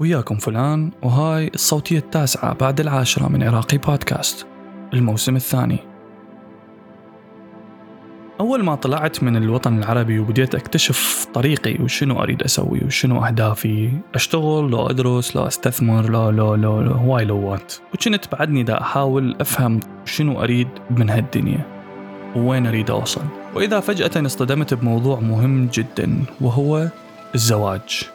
وياكم فلان وهاي الصوتية التاسعة بعد العاشرة من عراقي بودكاست. الموسم الثاني. أول ما طلعت من الوطن العربي وبديت أكتشف طريقي وشنو أريد أسوي وشنو أهدافي أشتغل لو أدرس لو أستثمر لو لو لو, لو هواي لوات وكنت بعدني دا أحاول أفهم شنو أريد من هالدنيا. ووين أريد أوصل. وإذا فجأة اصطدمت بموضوع مهم جدا وهو الزواج.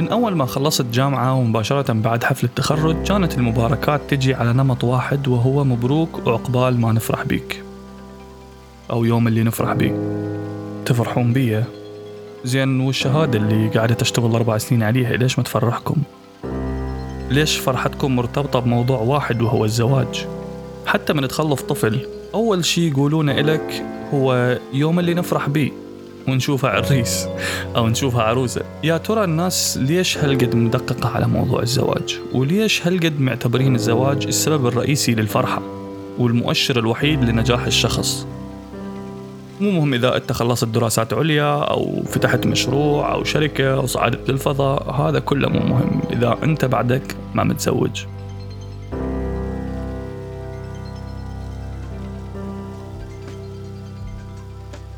من أول ما خلصت جامعة ومباشرة بعد حفل التخرج كانت المباركات تجي على نمط واحد وهو مبروك وعقبال ما نفرح بيك. أو يوم اللي نفرح بيك. تفرحون بيه زين والشهادة اللي قاعدة تشتغل أربع سنين عليها ليش ما تفرحكم؟ ليش فرحتكم مرتبطة بموضوع واحد وهو الزواج؟ حتى من تخلف طفل أول شي يقولونه إلك هو يوم اللي نفرح بيه ونشوفها عريس أو نشوفها عروسة. يا ترى الناس ليش هالقد مدققة على موضوع الزواج؟ وليش هالقد معتبرين الزواج السبب الرئيسي للفرحة والمؤشر الوحيد لنجاح الشخص؟ مو مهم إذا أنت خلصت دراسات عليا أو فتحت مشروع أو شركة أو صعدت للفضاء هذا كله مو مهم. إذا أنت بعدك ما متزوج.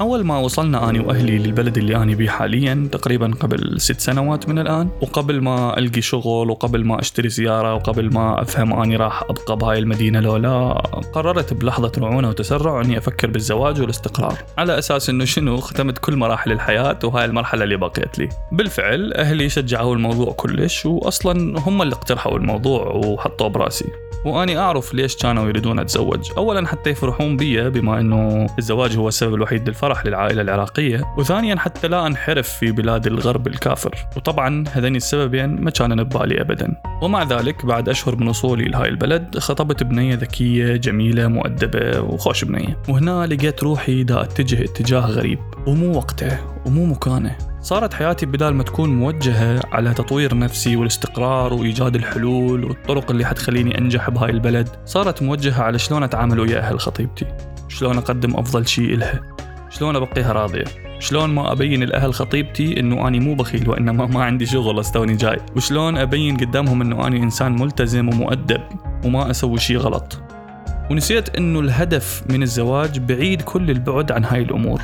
أول ما وصلنا أنا وأهلي للبلد اللي أنا بيه حاليا تقريبا قبل ست سنوات من الآن. وقبل ما ألقي شغل وقبل ما أشتري سيارة وقبل ما أفهم أني راح أبقى بهاي المدينة لو لا قررت بلحظة رعونة وتسرع أني أفكر بالزواج والاستقرار. على أساس أنه شنو؟ ختمت كل مراحل الحياة وهاي المرحلة اللي بقيت لي. بالفعل أهلي شجعوا الموضوع كلش وأصلا هم اللي اقترحوا الموضوع وحطوه برأسي. وأني أعرف ليش كانوا يريدون أتزوج. اولا حتى يفرحون بي بما إنه الزواج هو السبب الوحيد للفرح للعائلة العراقية وثانيا حتى لا أنحرف في بلاد الغرب الكافر. وطبعا هذين السببين ما كانوا ببالي ابدا. ومع ذلك بعد أشهر من وصولي لهاي البلد خطبت بنية ذكية جميلة مؤدبة وخوش بنية. وهنا لقيت روحي دا أتجه اتجاه غريب. ومو وقته ومو مكانه. صارت حياتي بدال ما تكون موجهة على تطوير نفسي والاستقرار وإيجاد الحلول والطرق اللي حتخليني أنجح بهاي البلد صارت موجهة على شلون أتعامل ويا أهل خطيبتي. شلون أقدم أفضل شيء إلها. شلون أبقيها راضية. شلون ما أبين الأهل خطيبتي إنه أني مو بخيل وإنما ما عندي شغل أستوني جاي. وشلون أبين قدامهم إنه أني إنسان ملتزم ومؤدب وما أسوي شيء غلط. ونسيت إنه الهدف من الزواج بعيد كل البعد عن هاي الأمور.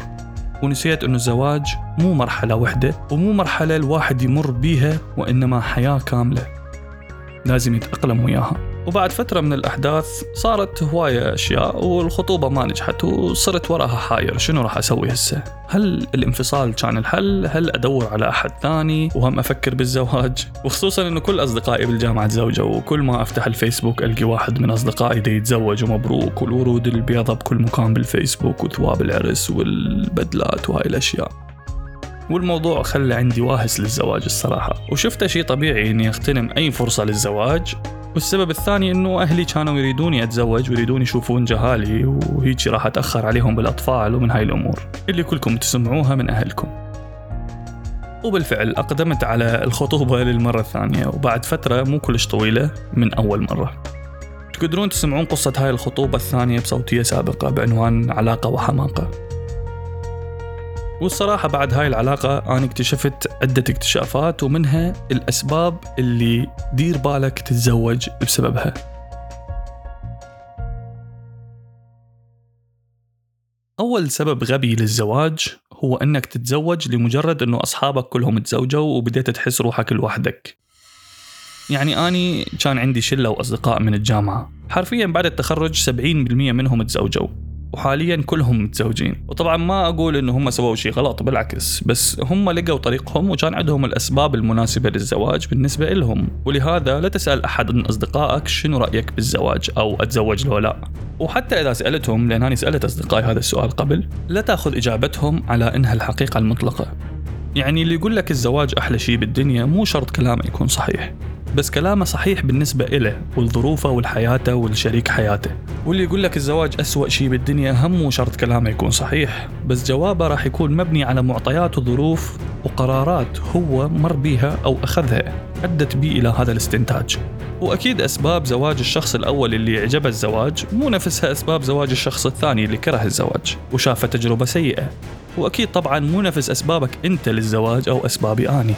ونسيت أنه الزواج مو مرحلة وحدة ومو مرحلة الواحد يمر بيها وإنما حياة كاملة. لازم يتأقلم وياها. وبعد فترة من الأحداث صارت هواية أشياء والخطوبة ما نجحت وصرت وراها حاير. شنو راح أسوي هسه؟ هل الانفصال كان الحل؟ هل أدور على أحد ثاني وهم أفكر بالزواج؟ وخصوصا أنه كل أصدقائي بالجامعة تزوجوا وكل ما أفتح الفيسبوك ألقي واحد من أصدقائي دي يتزوج ومبروك والورود البيضة بكل مكان بالفيسبوك وثواب العرس والبدلات وهاي الأشياء. والموضوع خلى عندي واهس للزواج الصراحة. وشفته شيء طبيعي إني أغتنم أي فرصة للزواج. والسبب الثاني إنه أهلي كانوا يريدوني أتزوج ويريدون يشوفون جهالي وهيك راح أتأخر عليهم بالأطفال ومن هاي الأمور اللي كلكم تسمعوها من أهلكم. وبالفعل أقدمت على الخطوبة للمرة الثانية وبعد فترة مو كلش طويلة من أول مرة. تقدرون تسمعون قصة هاي الخطوبة الثانية بصوتية سابقة بعنوان علاقة وحماقة. والصراحة بعد هاي العلاقة أنا اكتشفت عدة اكتشافات ومنها الأسباب اللي دير بالك تتزوج بسببها. أول سبب غبي للزواج هو أنك تتزوج لمجرد أنه أصحابك كلهم تزوجوا وبديت تحس روحك لوحدك. يعني أني كان عندي شلة وأصدقاء من الجامعة. حرفيا بعد التخرج 70% منهم تزوجوا. وحاليا كلهم متزوجين. وطبعا ما أقول إنه هم سووا شيء غلط بالعكس بس هم لقوا طريقهم وكان عندهم الأسباب المناسبة للزواج بالنسبة لهم ولهذا لا تسأل أحد من أصدقائك شنو رأيك بالزواج أو أتزوج لو لا. وحتى إذا سألتهم لأن أنا سألت أصدقائي هذا السؤال قبل لا تأخذ إجابتهم على إنها الحقيقة المطلقة. يعني اللي يقول لك الزواج أحلى شيء بالدنيا مو شرط كلامه يكون صحيح. بس كلامه صحيح بالنسبة إله ولظروفه ولحياته ولشريك حياته. واللي يقول لك الزواج أسوأ شيء بالدنيا هم مو شرط كلامه يكون صحيح بس جوابه راح يكون مبني على معطيات وظروف وقرارات هو مر بيها أو أخذها أدت بي إلى هذا الاستنتاج. وأكيد أسباب زواج الشخص الأول اللي عجبه الزواج مو نفسها أسباب زواج الشخص الثاني اللي كره الزواج وشافه تجربة سيئة. وأكيد طبعا مو نفس أسبابك أنت للزواج أو أسبابي أني.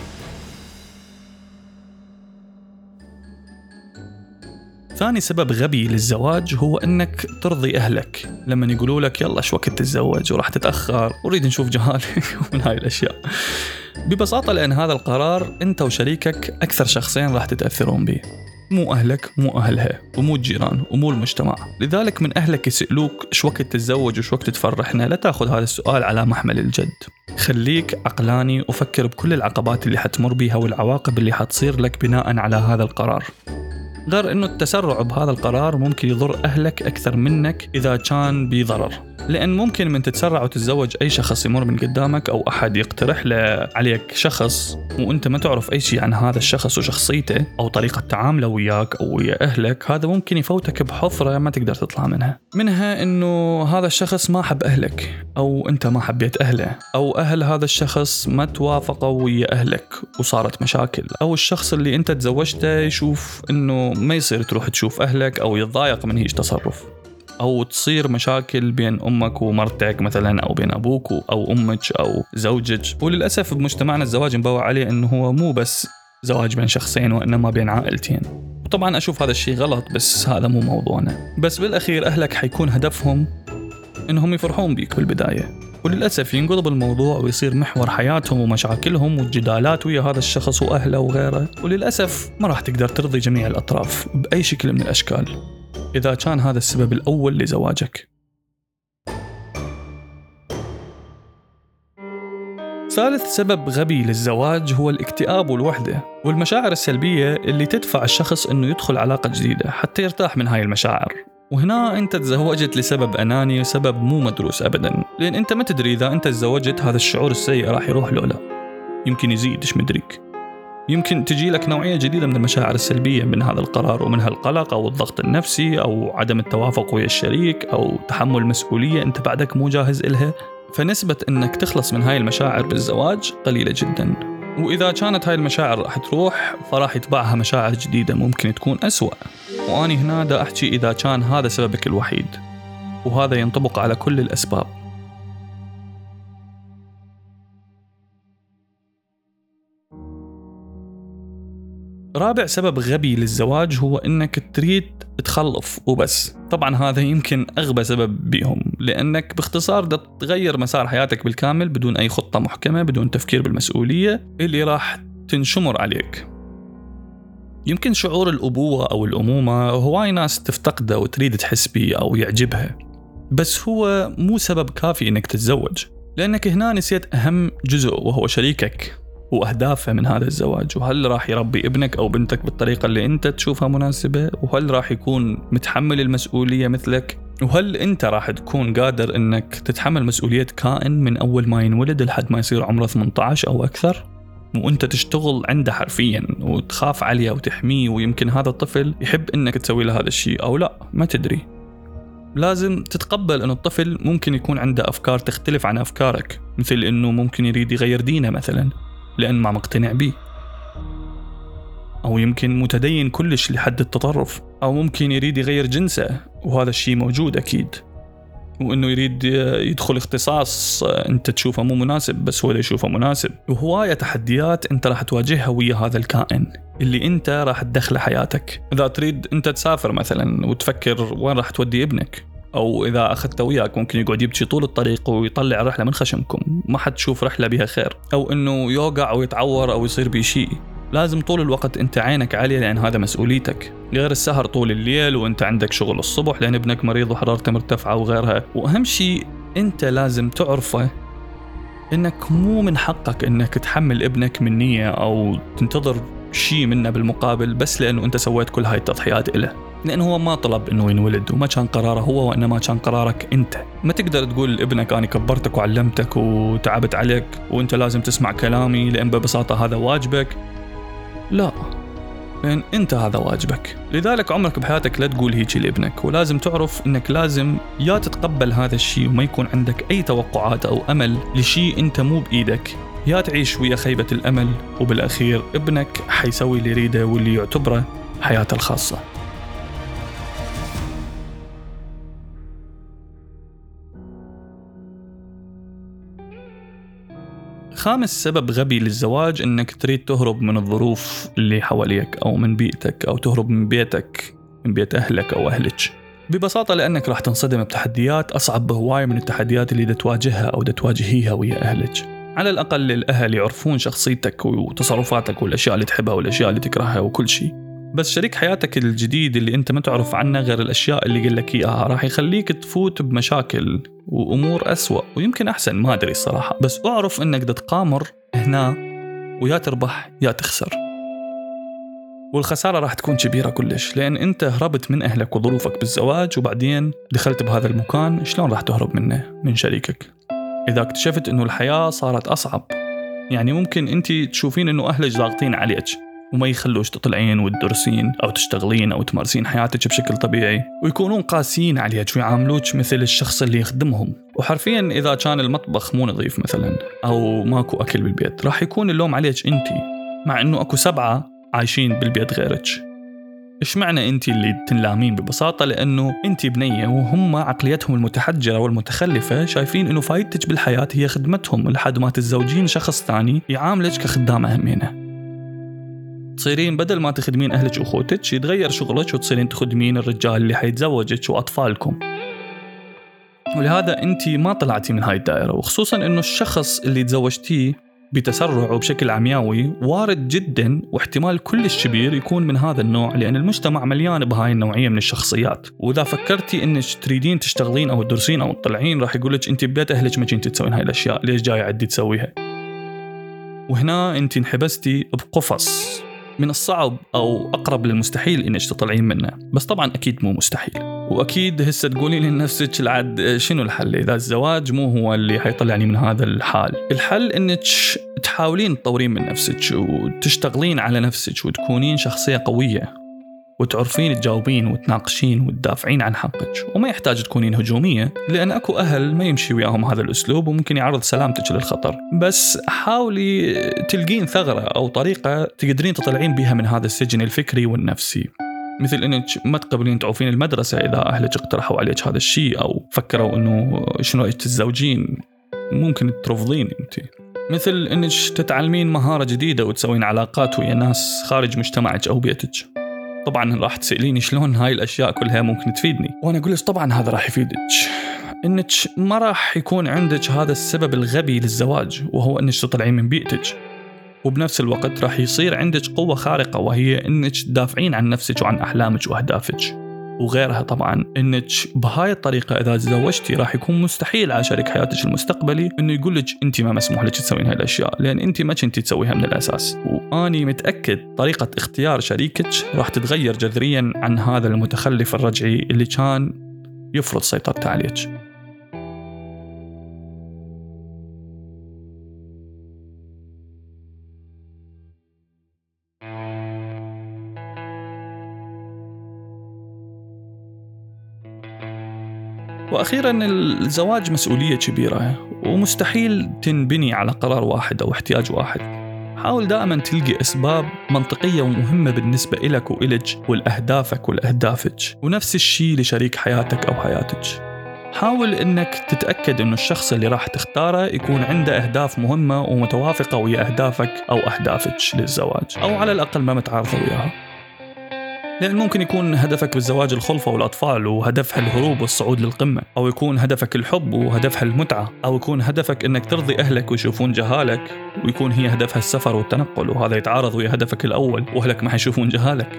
ثاني سبب غبي للزواج هو أنك ترضي أهلك. لما يقولوا لك يلا شو وقت تتزوج وراح تتأخر وريد نشوف جهالك ومن هاي الأشياء. ببساطة لأن هذا القرار أنت وشريكك أكثر شخصين راح تتأثرون به. مو أهلك مو أهلها ومو الجيران ومو المجتمع. لذلك من أهلك يسألوك شو وقت تتزوج وشو وقت تفرحنا؟ لا تأخذ هذا السؤال على محمل الجد. خليك عقلاني وفكر بكل العقبات اللي حتمر بيها والعواقب اللي حتصير لك بناء على هذا القرار. غير إنه التسرع بهذا القرار ممكن يضر أهلك أكثر منك إذا كان بضرر. لأن ممكن من تتسرع وتتزوج أي شخص يمر من قدامك أو أحد يقترح له عليك شخص وأنت ما تعرف أي شيء عن هذا الشخص وشخصيته أو طريقة تعامله وياك أو ويا أهلك هذا ممكن يفوتك بحفرة ما تقدر تطلع منها. منها إنه هذا الشخص ما حب أهلك أو أنت ما حبيت أهله أو أهل هذا الشخص ما توافقوا ويا أهلك وصارت مشاكل. أو الشخص اللي أنت تزوجته يشوف إنه ما يصير تروح تشوف أهلك أو يتضايق من هيج تصرف. أو تصير مشاكل بين أمك ومرتك مثلا أو بين أبوك أو أمك أو زوجك. وللأسف بمجتمعنا الزواج مبوع عليه إنه هو مو بس زواج بين شخصين وإنما بين عائلتين. طبعا أشوف هذا الشيء غلط بس هذا مو موضوعنا. بس بالأخير أهلك حيكون هدفهم إنهم يفرحون بيك بالبداية. وللأسف ينقلب الموضوع ويصير محور حياتهم ومشاكلهم والجدالات ويا هذا الشخص وأهله وغيره. وللأسف ما راح تقدر ترضي جميع الأطراف بأي شكل من الأشكال. إذا كان هذا السبب الأول لزواجك. ثالث سبب غبي للزواج هو الاكتئاب والوحدة والمشاعر السلبية اللي تدفع الشخص إنه يدخل علاقة جديدة حتى يرتاح من هاي المشاعر. وهنا انت تزوجت لسبب أناني وسبب مو مدروس ابدا. لأن أنت ما تدري إذا أنت تزوجت هذا الشعور السيء راح يروح لو لا. يمكن يزيد إيش مدريك؟ يمكن تجي لك نوعية جديدة من المشاعر السلبية من هذا القرار ومنها القلق أو الضغط النفسي أو عدم التوافق ويا الشريك أو تحمل مسؤولية أنت بعدك مو جاهز إلها. فنسبة أنك تخلص من هاي المشاعر بالزواج قليلة جدا. وإذا كانت هاي المشاعر راح تروح فراح يتبعها مشاعر جديدة ممكن تكون أسوأ. وأني هنا دا أحكي إذا كان هذا سببك الوحيد وهذا ينطبق على كل الأسباب. رابع سبب غبي للزواج هو إنك تريد تخلف وبس. طبعا هذا يمكن أغبى سبب بيهم لأنك باختصار بدك تغير مسار حياتك بالكامل بدون أي خطة محكمة بدون تفكير بالمسؤولية اللي راح تنشمر عليك. يمكن شعور الأبوة أو الأمومة هواي ناس تفتقده وتريد تحس بيه أو يعجبها. بس هو مو سبب كافي إنك تتزوج لأنك هنا نسيت أهم جزء وهو شريكك وأهدافه من هذا الزواج. وهل راح يربي ابنك أو بنتك بالطريقة اللي أنت تشوفها مناسبة؟ وهل راح يكون متحمل المسؤولية مثلك؟ وهل أنت راح تكون قادر إنك تتحمل مسؤولية كائن من أول ما ينولد لحد ما يصير عمره 18 أو أكثر؟ وانت تشتغل عنده حرفيا وتخاف عليه وتحميه ويمكن هذا الطفل يحب إنك تسوي له هذا الشيء أو لا ما تدري. لازم تتقبل أن الطفل ممكن يكون عنده أفكار تختلف عن أفكارك مثل أنه ممكن يريد يغير دينه مثلا لأن ما مقتنع به أو يمكن متدين كلش لحد التطرف أو ممكن يريد يغير جنسه وهذا الشيء موجود أكيد. وإنه يريد يدخل اختصاص أنت تشوفه مو مناسب بس هو يشوفه مناسب. وهواية تحديات أنت راح تواجهها ويا هذا الكائن اللي أنت راح تدخله حياتك. إذا تريد أنت تسافر مثلا وتفكر وين راح تودي ابنك أو إذا أخذته وياك ممكن يقعد يبكي طول الطريق ويطلع الرحلة من خشمكم ما حد تشوف رحلة بها خير. أو إنه يوقع أو يتعور أو يصير به شيء لازم طول الوقت انت عينك عليه لأن هذا مسؤوليتك. غير السهر طول الليل وانت عندك شغل الصبح لأن ابنك مريض وحرارته مرتفعة وغيرها. وأهم شيء انت لازم تعرفه إنك مو من حقك إنك تحمل ابنك من نية أو تنتظر شيء منه بالمقابل بس لأنه أنت سويت كل هاي التضحيات له لأنه هو ما طلب إنه ينولد وما كان قراره هو وإنما كان قرارك أنت. ما تقدر تقول لابنك أنا كبرتك وعلمتك وتعبت عليك وأنت لازم تسمع كلامي لأن ببساطة هذا واجبك. لا. لأن انت هذا واجبك. لذلك عمرك بحياتك لا تقول هيك لابنك ولازم تعرف إنك لازم يا تتقبل هذا الشيء وما يكون عندك أي توقعات أو أمل لشيء أنت مو بإيدك. يا تعيش ويا خيبة الأمل وبالأخير ابنك حيسوي اللي يريده واللي يعتبره حياته الخاصة. خامس سبب غبي للزواج إنك تريد تهرب من الظروف اللي حواليك أو من بيئتك أو تهرب من بيتك من بيت أهلك أو أهلك. ببساطة لأنك راح تنصدم بتحديات أصعب بهواية من التحديات اللي تواجهها أو تواجهيها ويا أهلك. على الأقل الأهل يعرفون شخصيتك وتصرفاتك والأشياء اللي تحبها والأشياء اللي تكرهها وكل شيء. بس شريك حياتك الجديد اللي أنت ما تعرف عنه غير الأشياء اللي قال لك إياها راح يخليك تفوت بمشاكل وأمور أسوأ ويمكن أحسن ما أدري الصراحة. بس أعرف إنك تقامر هنا ويا تربح يا تخسر. والخسارة راح تكون كبيرة كلش لأن أنت هربت من أهلك وظروفك بالزواج وبعدين دخلت بهذا المكان شلون راح تهرب منه من شريكك؟ إذا اكتشفت أنه الحياة صارت أصعب يعني ممكن أنت تشوفين أنه أهلك ضاغطين عليك. وما يخلوش تطلعين وتدرسين أو تشتغلين أو تمارسين حياتك بشكل طبيعي. ويكونون قاسيين عليك ويعاملوك مثل الشخص اللي يخدمهم. وحرفيا إذا كان المطبخ مو نظيف مثلا أو ماكو أكل بالبيت راح يكون اللوم عليك أنت مع أنه أكو سبعة عايشين بالبيت غيرك. إيش معنى أنت اللي تنلامين ببساطة؟ لأنه أنت بنية وهم عقليتهم المتحجرة والمتخلفة شايفين إنه فايدتك بالحياة هي خدمتهم لحد ما تتزوجين شخص ثاني يعاملك كخدامه همينه تصيرين بدل ما تخدمين أهلك وأخوتك يتغير شغلك وتصيرين تخدمين الرجال اللي حيتزوجك وأطفالكم. ولهذا أنت ما طلعتي من هاي الدائرة وخصوصا أنه الشخص اللي تزوجتيه بتسرع وبشكل عمياوي وارد جدا واحتمال كلش كبير يكون من هذا النوع لأن المجتمع مليان بهاي النوعية من الشخصيات. وإذا فكرتي أنك تريدين تشتغلين أو تدرسين أو تطلعين راح يقول لك أنت ببيت أهلك ما كنت تسوين هاي الأشياء ليش جاي عدي تسويها؟ وهنا أنت انحبستي بقفص. من الصعب أو أقرب للمستحيل إنك تطلعين منه. بس طبعا أكيد مو مستحيل. وأكيد هسه تقولين لنفسك العد شنو الحل؟ إذا الزواج مو هو اللي حيطلعني من هذا الحال. الحل إنك تحاولين تطورين من نفسك وتشتغلين على نفسك وتكونين شخصية قوية. وتعرفين تجاوبين وتناقشين وتدافعين عن حقك. وما يحتاج تكونين هجومية لأن أكو أهل ما يمشي وياهم هذا الأسلوب وممكن يعرض سلامتك للخطر. بس حاولي تلقين ثغرة أو طريقة تقدرين تطلعين بها من هذا السجن الفكري والنفسي. مثل إنك ما تقبلين تعوفين المدرسة إذا أهلك اقترحوا عليك هذا الشيء أو فكروا إنه شنو تتزوجين ممكن ترفضين أنت. مثل إنك تتعلمين مهارة جديدة وتسوين علاقات ويا ناس خارج مجتمعك أو بيتك. طبعا راح تسأليني شلون هاي الأشياء كلها ممكن تفيدني. وأنا أقول لك طبعا هذا راح يفيدك. إنك ما راح يكون عندك هذا السبب الغبي للزواج وهو إنك تطلعين من بيئتك. وبنفس الوقت راح يصير عندك قوة خارقة وهي إنك تدافعين عن نفسك وعن أحلامك وأهدافك. وغيرها طبعا. إنك بهاي الطريقة إذا تزوجتي راح يكون مستحيل على شريك حياتك المستقبلي إنه يقول لك أنت ما مسموح لك تسوين هاي الأشياء لأن أنت ما كنتي تسويها من الأساس. وأني متأكد طريقة اختيار شريكك راح تتغير جذريا عن هذا المتخلف الرجعي اللي كان يفرض سيطرته عليك. وأخيرا الزواج مسؤولية كبيرة ومستحيل تنبني على قرار واحد أو احتياج واحد. حاول دائما تلقي أسباب منطقية ومهمة بالنسبة إلك وإلك ولأهدافك ولاهدافك ونفس الشيء لشريك حياتك أو حياتك حاول إنك تتأكد إنه الشخص اللي راح تختاره يكون عنده أهداف مهمة ومتوافقة ويا أهدافك أو اهدافك للزواج أو على الأقل ما متعارضة وياها. لأن ممكن يكون هدفك بالزواج الخلفة والأطفال وهدفها الهروب والصعود للقمة أو يكون هدفك الحب وهدفها المتعة أو يكون هدفك أنك ترضي أهلك ويشوفون جهالك ويكون هي هدفها السفر والتنقل وهذا يتعارض ويا هدفك الأول وأهلك ما حيشوفون جهالك.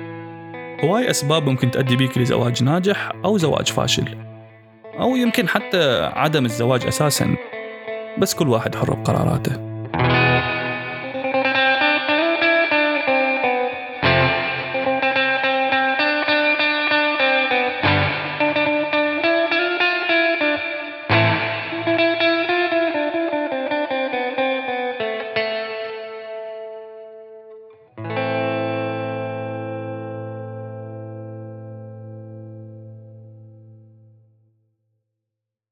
هواي أسباب ممكن تؤدي بيك لزواج ناجح أو زواج فاشل أو يمكن حتى عدم الزواج أساسا بس كل واحد حر بقراراته.